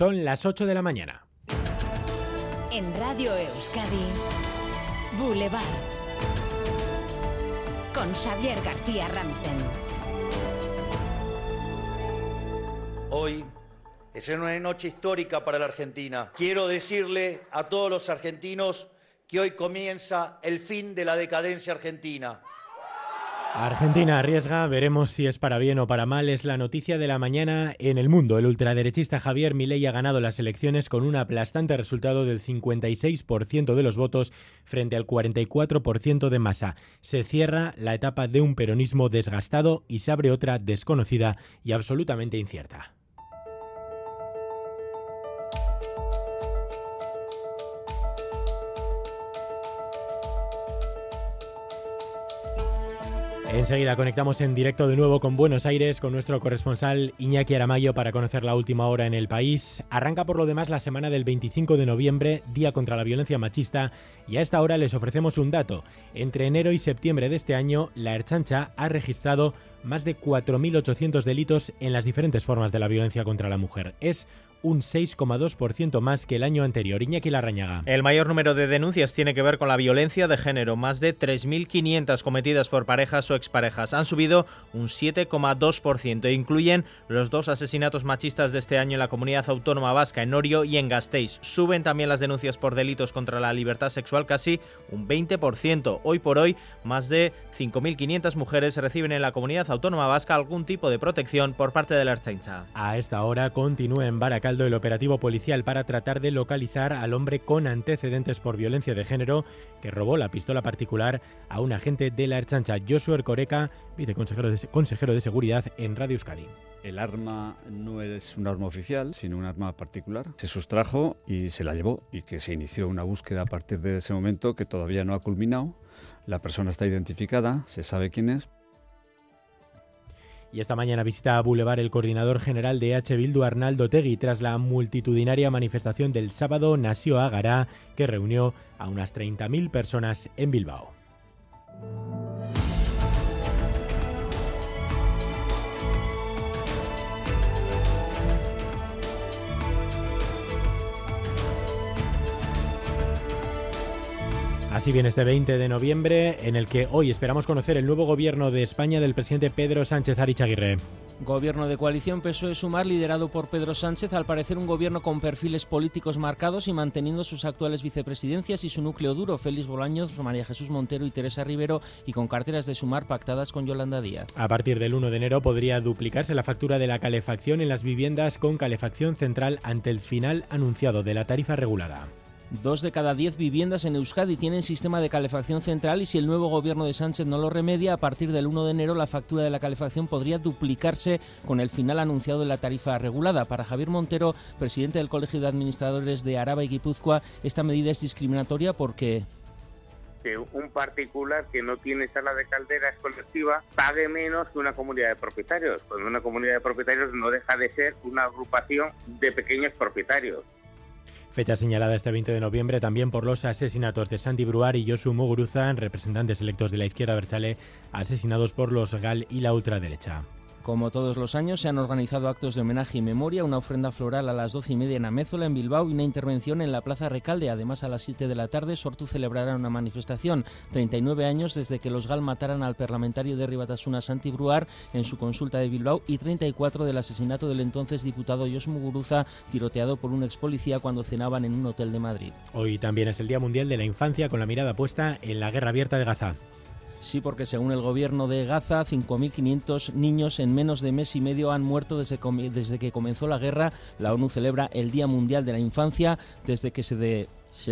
Son las 8 de la mañana. En Radio Euskadi, Boulevard. Con Xavier García Ramsten. Hoy es una noche histórica para la Argentina. Quiero decirle a todos los argentinos que hoy comienza el fin de la decadencia argentina. Argentina arriesga, veremos si es para bien o para mal. Es la noticia de la mañana en el mundo. El ultraderechista Javier Milei ha ganado las elecciones con un aplastante resultado del 56% de los votos frente al 44% de masa. Se cierra la etapa de un peronismo desgastado y se abre otra desconocida y absolutamente incierta. Enseguida conectamos en directo de nuevo con Buenos Aires con nuestro corresponsal Iñaki Aramayo para conocer la última hora en el país. Arranca por lo demás la semana del 25 de noviembre, Día contra la Violencia Machista, y a esta hora les ofrecemos un dato. Entre enero y septiembre de este año, la Erchancha ha registrado más de 4.800 delitos en las diferentes formas de la violencia contra la mujer. Es un 6,2% más que el año anterior. Iñaki Larrañaga. El mayor número de denuncias tiene que ver con la violencia de género, más de 3.500 cometidas por parejas o exparejas. Han subido un 7,2% e incluyen los dos asesinatos machistas de este año en la comunidad autónoma vasca, en Orio y en Gasteiz. Suben también las denuncias por delitos contra la libertad sexual casi un 20%. Hoy por hoy, más de 5.500 mujeres reciben en la comunidad autónoma vasca algún tipo de protección por parte de la Ertzaintza. A esta hora continúa en Baracaldo el operativo policial para tratar de localizar al hombre con antecedentes por violencia de género que robó la pistola particular a un agente de la Erchancha, Joshua Ercoreca, viceconsejero de, consejero de Seguridad en Radio Euskadi. El arma no es un arma oficial, sino un arma particular. Se sustrajo y se la llevó y que se inició una búsqueda a partir de ese momento que todavía no ha culminado. La persona está identificada, se sabe quién es, y esta mañana visita a Boulevard el coordinador general de H. Bildu, Arnaldo Tegui, tras la multitudinaria manifestación del sábado Nació Agará, que reunió a unas 30.000 personas en Bilbao. Así viene este 20 de noviembre, en el que hoy esperamos conocer el nuevo gobierno de España del presidente Pedro Sánchez Arichaguirre. Gobierno de coalición PSOE-Sumar liderado por Pedro Sánchez, al parecer un gobierno con perfiles políticos marcados y manteniendo sus actuales vicepresidencias y su núcleo duro, Félix Bolaños, María Jesús Montero y Teresa Rivero, y con carteras de Sumar pactadas con Yolanda Díaz. A partir del 1 de enero podría duplicarse la factura de la calefacción en las viviendas con calefacción central ante el final anunciado de la tarifa regulada. Dos de cada diez viviendas en Euskadi tienen sistema de calefacción central y si el nuevo gobierno de Sánchez no lo remedia, a partir del 1 de enero la factura de la calefacción podría duplicarse con el final anunciado de la tarifa regulada. Para Javier Montero, presidente del Colegio de Administradores de Araba y Guipúzcoa, esta medida es discriminatoria porque que un particular que no tiene sala de calderas colectiva pague menos que una comunidad de propietarios, una comunidad de propietarios no deja de ser una agrupación de pequeños propietarios. Fecha señalada este 20 de noviembre también por los asesinatos de Santi Bruar y Josu Muguruza, representantes electos de la izquierda Berchale, asesinados por los GAL y la ultraderecha. Como todos los años, se han organizado actos de homenaje y memoria, una ofrenda floral a las doce y media en Amézola, en Bilbao, y una intervención en la Plaza Recalde. Además, a las 7 de la tarde, Sortu celebrará una manifestación. 39 años desde que los GAL mataran al parlamentario de Ribatasuna, Santi Bruar, en su consulta de Bilbao, y 34 del asesinato del entonces diputado Jos Muguruza, tiroteado por un ex policía cuando cenaban en un hotel de Madrid. Hoy también es el Día Mundial de la Infancia, con la mirada puesta en la guerra abierta de Gaza. Sí, porque según el gobierno de Gaza, 5.500 niños en menos de mes y medio han muerto desde, que comenzó la guerra. La ONU celebra el Día Mundial de la Infancia desde que se,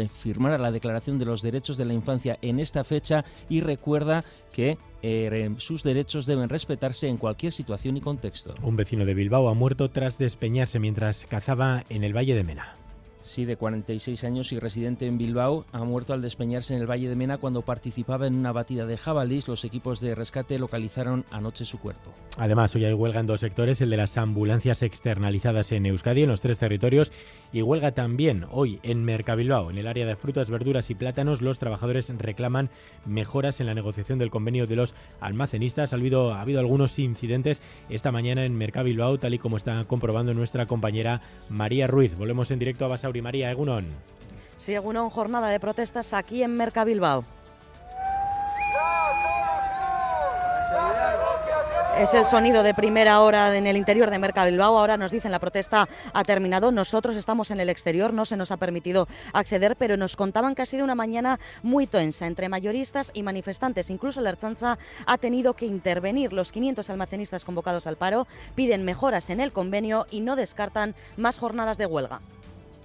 firmara la Declaración de los Derechos de la Infancia en esta fecha y recuerda que eh, sus derechos deben respetarse en cualquier situación y contexto. Un vecino de Bilbao ha muerto tras despeñarse mientras cazaba en el Valle de Mena. Sí, de 46 años y residente en Bilbao, ha muerto al despeñarse en el Valle de Mena cuando participaba en una batida de jabalís. Los equipos de rescate localizaron anoche su cuerpo. Además, hoy hay huelga en dos sectores, el de las ambulancias externalizadas en Euskadi, en los tres territorios, y huelga también hoy en Mercabilbao, en el área de frutas, verduras y plátanos. Los trabajadores reclaman mejoras en la negociación del convenio de los almacenistas. Ha habido, ha habido algunos incidentes esta mañana en Mercabilbao, tal y como está comprobando nuestra compañera María Ruiz. Volvemos en directo a Basauri. María Egunon. Sí, Egunon, jornada de protestas aquí en Mercabilbao. Es el sonido de primera hora en el interior de Mercabilbao. Ahora nos dicen la protesta ha terminado. Nosotros estamos en el exterior, no se nos ha permitido acceder, pero nos contaban que ha sido una mañana muy tensa entre mayoristas y manifestantes. Incluso la Archancha ha tenido que intervenir. Los 500 almacenistas convocados al paro piden mejoras en el convenio y no descartan más jornadas de huelga.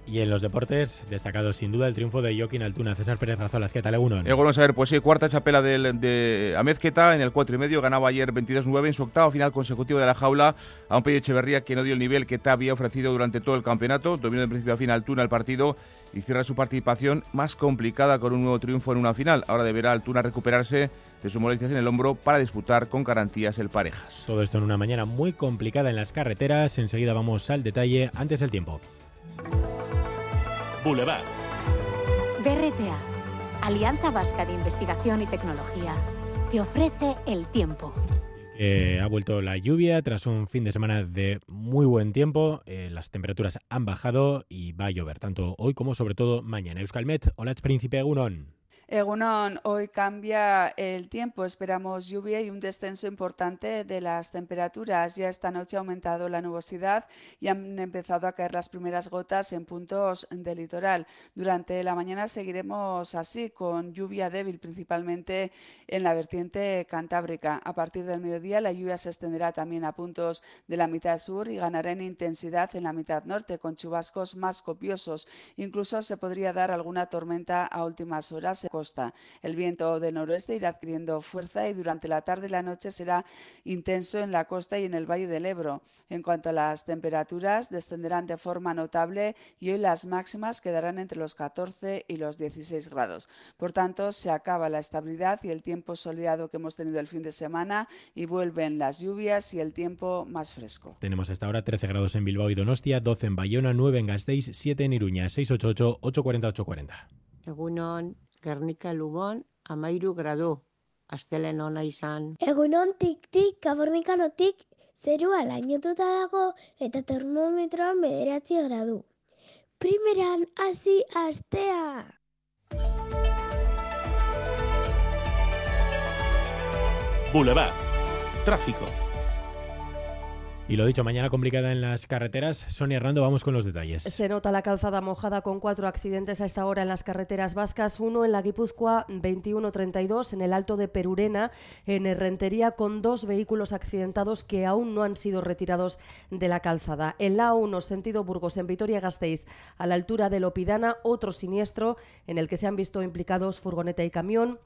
Y en los deportes, destacado sin duda el triunfo de Joaquín Altuna. César Pérez Razolas, ¿qué tal, Egunon? Vamos a ver, pues sí, cuarta chapela del, de Amezqueta en el 4 y medio. Ganaba ayer 22-9 en su octavo final consecutivo de la jaula a un Pello Echeverría que no dio el nivel que te había ofrecido durante todo el campeonato. Dominó de principio a fin Altuna el partido y cierra su participación más complicada con un nuevo triunfo en una final. Ahora deberá Altuna recuperarse de su molestias en el hombro para disputar con garantías el parejas. Todo esto en una mañana muy complicada en las carreteras. Enseguida vamos al detalle antes del tiempo. Boulevard. BRTA, Alianza Vasca de Investigación y Tecnología, te ofrece el tiempo. Eh, ha vuelto la lluvia tras un fin de semana de muy buen tiempo. Eh, las temperaturas han bajado y va a llover tanto hoy como sobre todo mañana. Euskalmet, hola, príncipe Egunon. Egunon, hoy cambia el tiempo, esperamos lluvia y un descenso importante de las temperaturas. Ya esta noche ha aumentado la nubosidad y han empezado a caer las primeras gotas en puntos del litoral. Durante la mañana seguiremos así, con lluvia débil principalmente en la vertiente cantábrica. A partir del mediodía la lluvia se extenderá también a puntos de la mitad sur y ganará en intensidad en la mitad norte, con chubascos más copiosos. Incluso se podría dar alguna tormenta a últimas horas costa. El viento del noroeste irá adquiriendo fuerza y durante la tarde y la noche será intenso en la costa y en el Valle del Ebro. En cuanto a las temperaturas, descenderán de forma notable y hoy las máximas quedarán entre los 14 y los 16 grados. Por tanto, se acaba la estabilidad y el tiempo soleado que hemos tenido el fin de semana y vuelven las lluvias y el tiempo más fresco. Tenemos hasta ahora 13 grados en Bilbao y Donostia, 12 en Bayona, 9 en Gasteiz, 7 en Iruña, 688 840 840. Egunon, Gernika Lubon, amairu gradu. Astelen ona izan. Egunon tik-tik, kabornikanotik, zerua lainotuta dago eta termometroan bederatzi gradu. Primeran hasi astea! Boulevard. Tráfico. Y lo dicho, mañana complicada en las carreteras. Sonia Hernando, vamos con los detalles. Se nota la calzada mojada con cuatro accidentes a esta hora en las carreteras vascas. Uno en la Guipúzcoa 2132, en el Alto de Perurena, en Herrentería, con dos vehículos accidentados que aún no han sido retirados de la calzada. En la 1, sentido Burgos, en Vitoria-Gasteiz, a la altura de Lopidana, otro siniestro en el que se han visto implicados furgoneta y camión.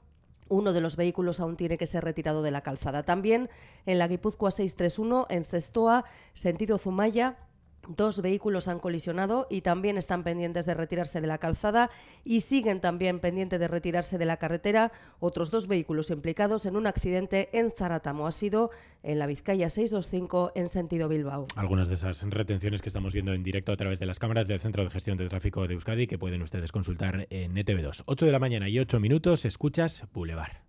Uno de los vehículos aún tiene que ser retirado de la calzada. También en la Guipúzcoa 631, en Cestoa, sentido Zumaya, Dos vehículos han colisionado y también están pendientes de retirarse de la calzada y siguen también pendientes de retirarse de la carretera otros dos vehículos implicados en un accidente en Zaratamo. Ha sido en la Vizcaya 625 en sentido Bilbao. Algunas de esas retenciones que estamos viendo en directo a través de las cámaras del Centro de Gestión de Tráfico de Euskadi que pueden ustedes consultar en ETV2. 8 de la mañana y 8 minutos, escuchas Boulevard.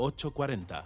840.